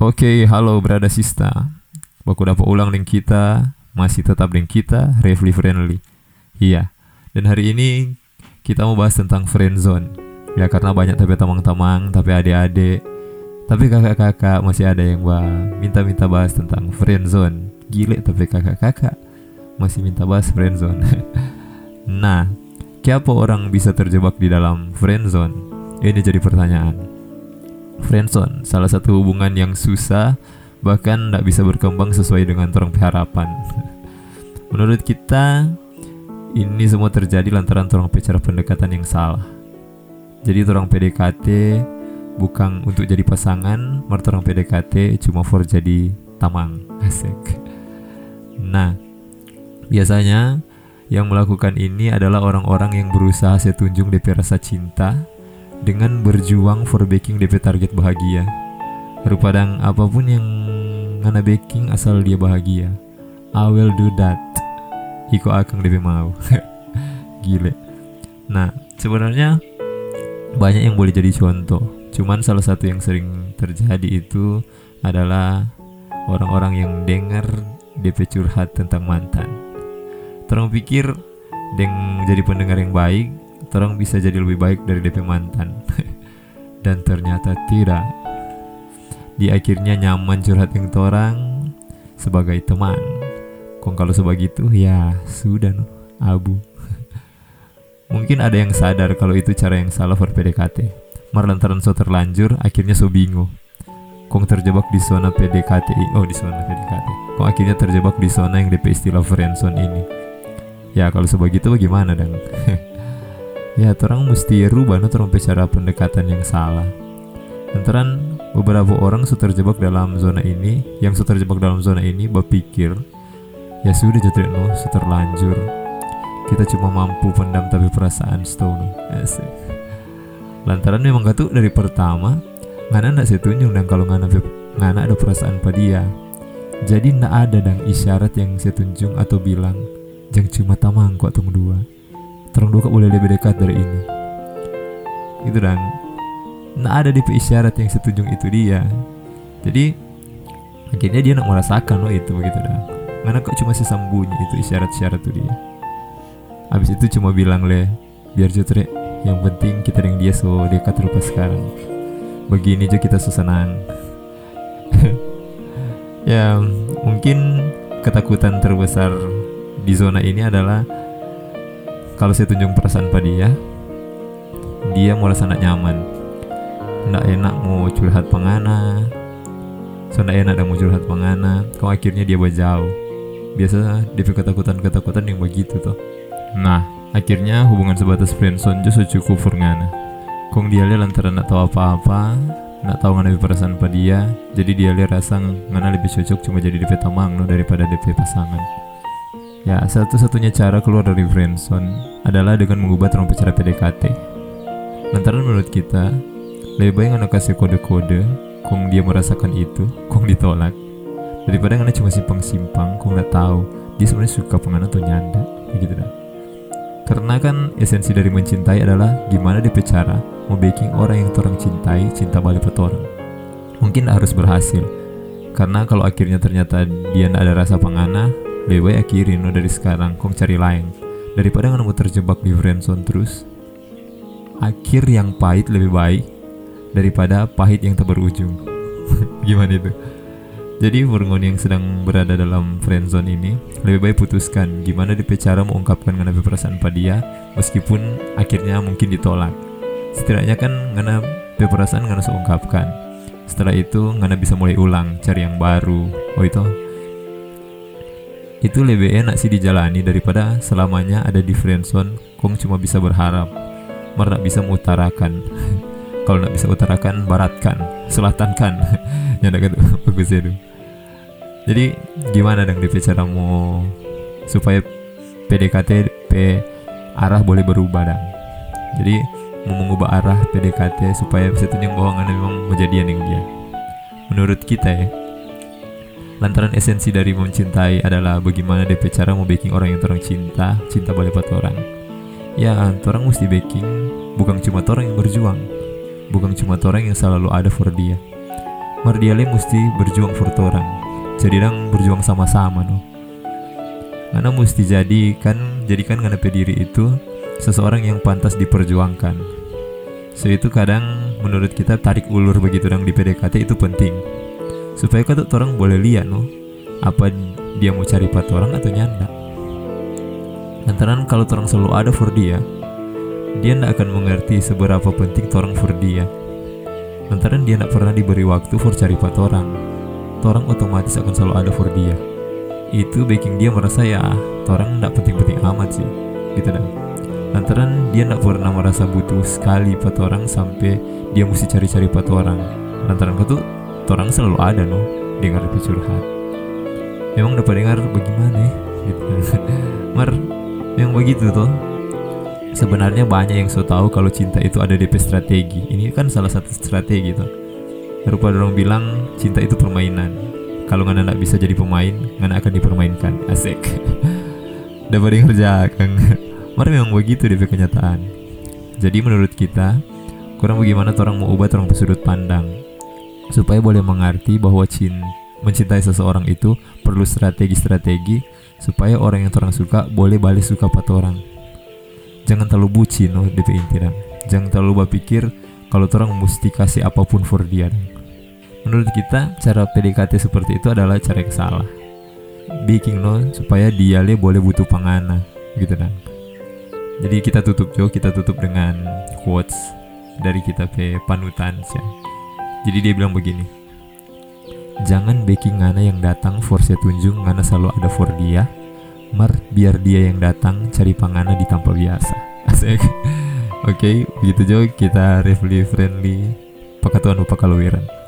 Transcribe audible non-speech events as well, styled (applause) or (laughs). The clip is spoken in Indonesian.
Oke, halo berada Sista. Baku dapat ulang link kita, masih tetap link kita, Refly Friendly. Iya, dan hari ini kita mau bahas tentang friendzone. Ya karena banyak tapi tamang-tamang, tapi adik-adik, tapi kakak-kakak masih ada yang minta-minta bahas tentang friendzone. Gile tapi kakak-kakak masih minta bahas friendzone. (laughs) nah, siapa orang bisa terjebak di dalam friendzone? Ini jadi pertanyaan friendzone, salah satu hubungan yang susah bahkan tidak bisa berkembang sesuai dengan orang harapan. (laughs) Menurut kita ini semua terjadi lantaran orang bicara pendekatan yang salah. Jadi orang PDKT bukan untuk jadi pasangan, orang PDKT cuma for jadi tamang. (laughs) Asik. Nah, biasanya yang melakukan ini adalah orang-orang yang berusaha setunjung DP rasa cinta dengan berjuang for baking DP target bahagia. Rupadang apa pun yang ngana baking asal dia bahagia. I will do that. Iko akan DP mau. (laughs) Gile. Nah, sebenarnya banyak yang boleh jadi contoh. Cuman salah satu yang sering terjadi itu adalah orang-orang yang dengar DP curhat tentang mantan. Terang pikir deng jadi pendengar yang baik terang bisa jadi lebih baik dari DP mantan. (laughs) Dan ternyata tidak. Di akhirnya nyaman curhat yang torang sebagai teman. Kong kalau sebegitu? Ya sudah no, abu. (laughs) Mungkin ada yang sadar kalau itu cara yang salah for PDKT mar lantaran so terlanjur akhirnya so bingung kong terjebak di zona PDKT oh di zona PDKT kong akhirnya terjebak di zona yang DP istilah friendzone ini. Ya kalau sebegitu bagaimana dong (laughs) ya orang mesti rubah orang cara pendekatan yang salah. Lantaran beberapa orang sudah terjebak dalam zona ini yang sudah terjebak dalam zona ini berpikir ya sudah jatuh no sudah terlanjur kita cuma mampu pendam tapi perasaan stone. Asik. Lantaran memang gak tuh dari pertama ngana ndak tunjuk dan kalau ngana ngana ada perasaan pada dia. Jadi ndak ada dan isyarat yang saya tunjuk atau bilang jangan cuma tamang kok tunggu dua terang duka boleh lebih dekat dari ini. Itu dan nah ada di isyarat yang setuju itu dia. Jadi akhirnya dia nak merasakan loh itu begitu dah. Mana kok cuma sesambunyi itu isyarat-isyarat itu dia. Habis itu cuma bilang le biar jutre yang penting kita dengan dia so dekat rupa sekarang. Begini aja kita so senang (laughs) ya mungkin ketakutan terbesar di zona ini adalah kalau saya tunjuk perasaan pada dia dia merasa sangat nyaman. Ndak enak mau curhat pengana. So ndak enak mau curhat pengana. Kau akhirnya dia berjauh biasa dia ketakutan-ketakutan yang begitu tuh nah akhirnya hubungan sebatas friendzone justru cukup furngana kong dia lihat lantaran nak tahu apa-apa nak tahu ngana perasaan pada dia. Jadi dia lihat rasa ngana lebih cocok cuma jadi DP tamang no daripada DP pasangan Ya, satu-satunya cara keluar dari friendzone adalah dengan mengubah trompet cara PDKT. Lantaran menurut kita, lebih baik anak kasih kode-kode, kong dia merasakan itu, kong ditolak, daripada anak cuma simpang-simpang, kong nggak tahu dia sebenarnya suka pengen atau nyanda, gitu dah. Karena kan esensi dari mencintai adalah gimana dia mau baking orang yang orang cintai cinta balik ke orang. Mungkin harus berhasil, karena kalau akhirnya ternyata dia ada rasa pengana, lebih baik akhirin no dari sekarang kong cari lain. Daripada nggak terjebak di friendzone terus akhir yang pahit lebih baik daripada pahit yang tak berujung. (laughs) Gimana itu? Jadi Furgon yang sedang berada dalam friendzone ini lebih baik putuskan gimana cara mengungkapkan mengenai perasaan pada dia meskipun akhirnya mungkin ditolak. Setidaknya kan ngana perasaan ngana seungkapkan setelah itu ngana bisa mulai ulang cari yang baru. Oh itu itu lebih enak sih dijalani daripada selamanya ada di friendzone kong cuma bisa berharap mar bisa mengutarakan. (laughs) Kalau nak bisa utarakan baratkan selatankan. (laughs) Ya gitu (laughs) bagus itu jadi gimana dong DP cara mau supaya PDKT P arah boleh berubah dong jadi mau mengubah arah PDKT supaya tunjuk bahwa memang menjadian yang dia. Menurut kita ya Lantaran esensi dari mencintai adalah bagaimana DP cara mau baking orang yang orang cinta, cinta boleh buat orang. Ya, orang mesti baking bukan cuma orang yang berjuang, bukan cuma orang yang selalu ada for dia. mar dia le mesti berjuang for orang jadi dang berjuang sama-sama no. Karena mesti jadi kan jadikan karena diri itu seseorang yang pantas diperjuangkan. So itu kadang menurut kita tarik ulur begitu dang di PDKT itu penting supaya kata orang boleh lihat no apa dia mau cari pat orang atau nyanda. Lantaran kalau orang selalu ada for dia dia tidak akan mengerti seberapa penting orang for dia. Lantaran dia tidak pernah diberi waktu for cari pat orang orang otomatis akan selalu ada for dia. Itu baking dia merasa ya orang tidak penting-penting amat sih gitu dah. Lantaran dia tidak pernah merasa butuh sekali pat orang sampai dia mesti cari-cari pat orang. Lantaran tuh orang selalu ada no dengar lebih curhat. Memang dapat dengar bagaimana ya? Gitu. (laughs) Mar yang begitu tuh sebenarnya banyak yang so tahu kalau cinta itu ada DP strategi. Ini kan salah satu strategi tuh rupa dorong bilang cinta itu permainan. Kalau nggak bisa jadi pemain nggak akan dipermainkan. Asik. (laughs) Dapat dengar jangan (laughs) mar memang begitu DP kenyataan. Jadi menurut kita kurang bagaimana orang mau ubah orang bersudut pandang supaya boleh mengerti bahwa cinta mencintai seseorang itu perlu strategi-strategi supaya orang yang orang suka boleh balik suka pada orang. Jangan terlalu bucin loh DP inti dan jangan terlalu berpikir kalau orang mesti kasih apa pun for dia. Menurut kita cara PDKT seperti itu adalah cara yang salah. Bikin no supaya dia le boleh butuh pangana gitu dan. Jadi kita tutup jo, kita tutup dengan quotes dari kita pe panutan ya. Jadi dia bilang begini, jangan backing ngana yang datang for tunjung ngana selalu ada for dia, mar biar dia yang datang cari pangana di tanpa biasa. (laughs) Asik. Oke, okay, begitu jo kita review friendly pakatuan upakaluwiran.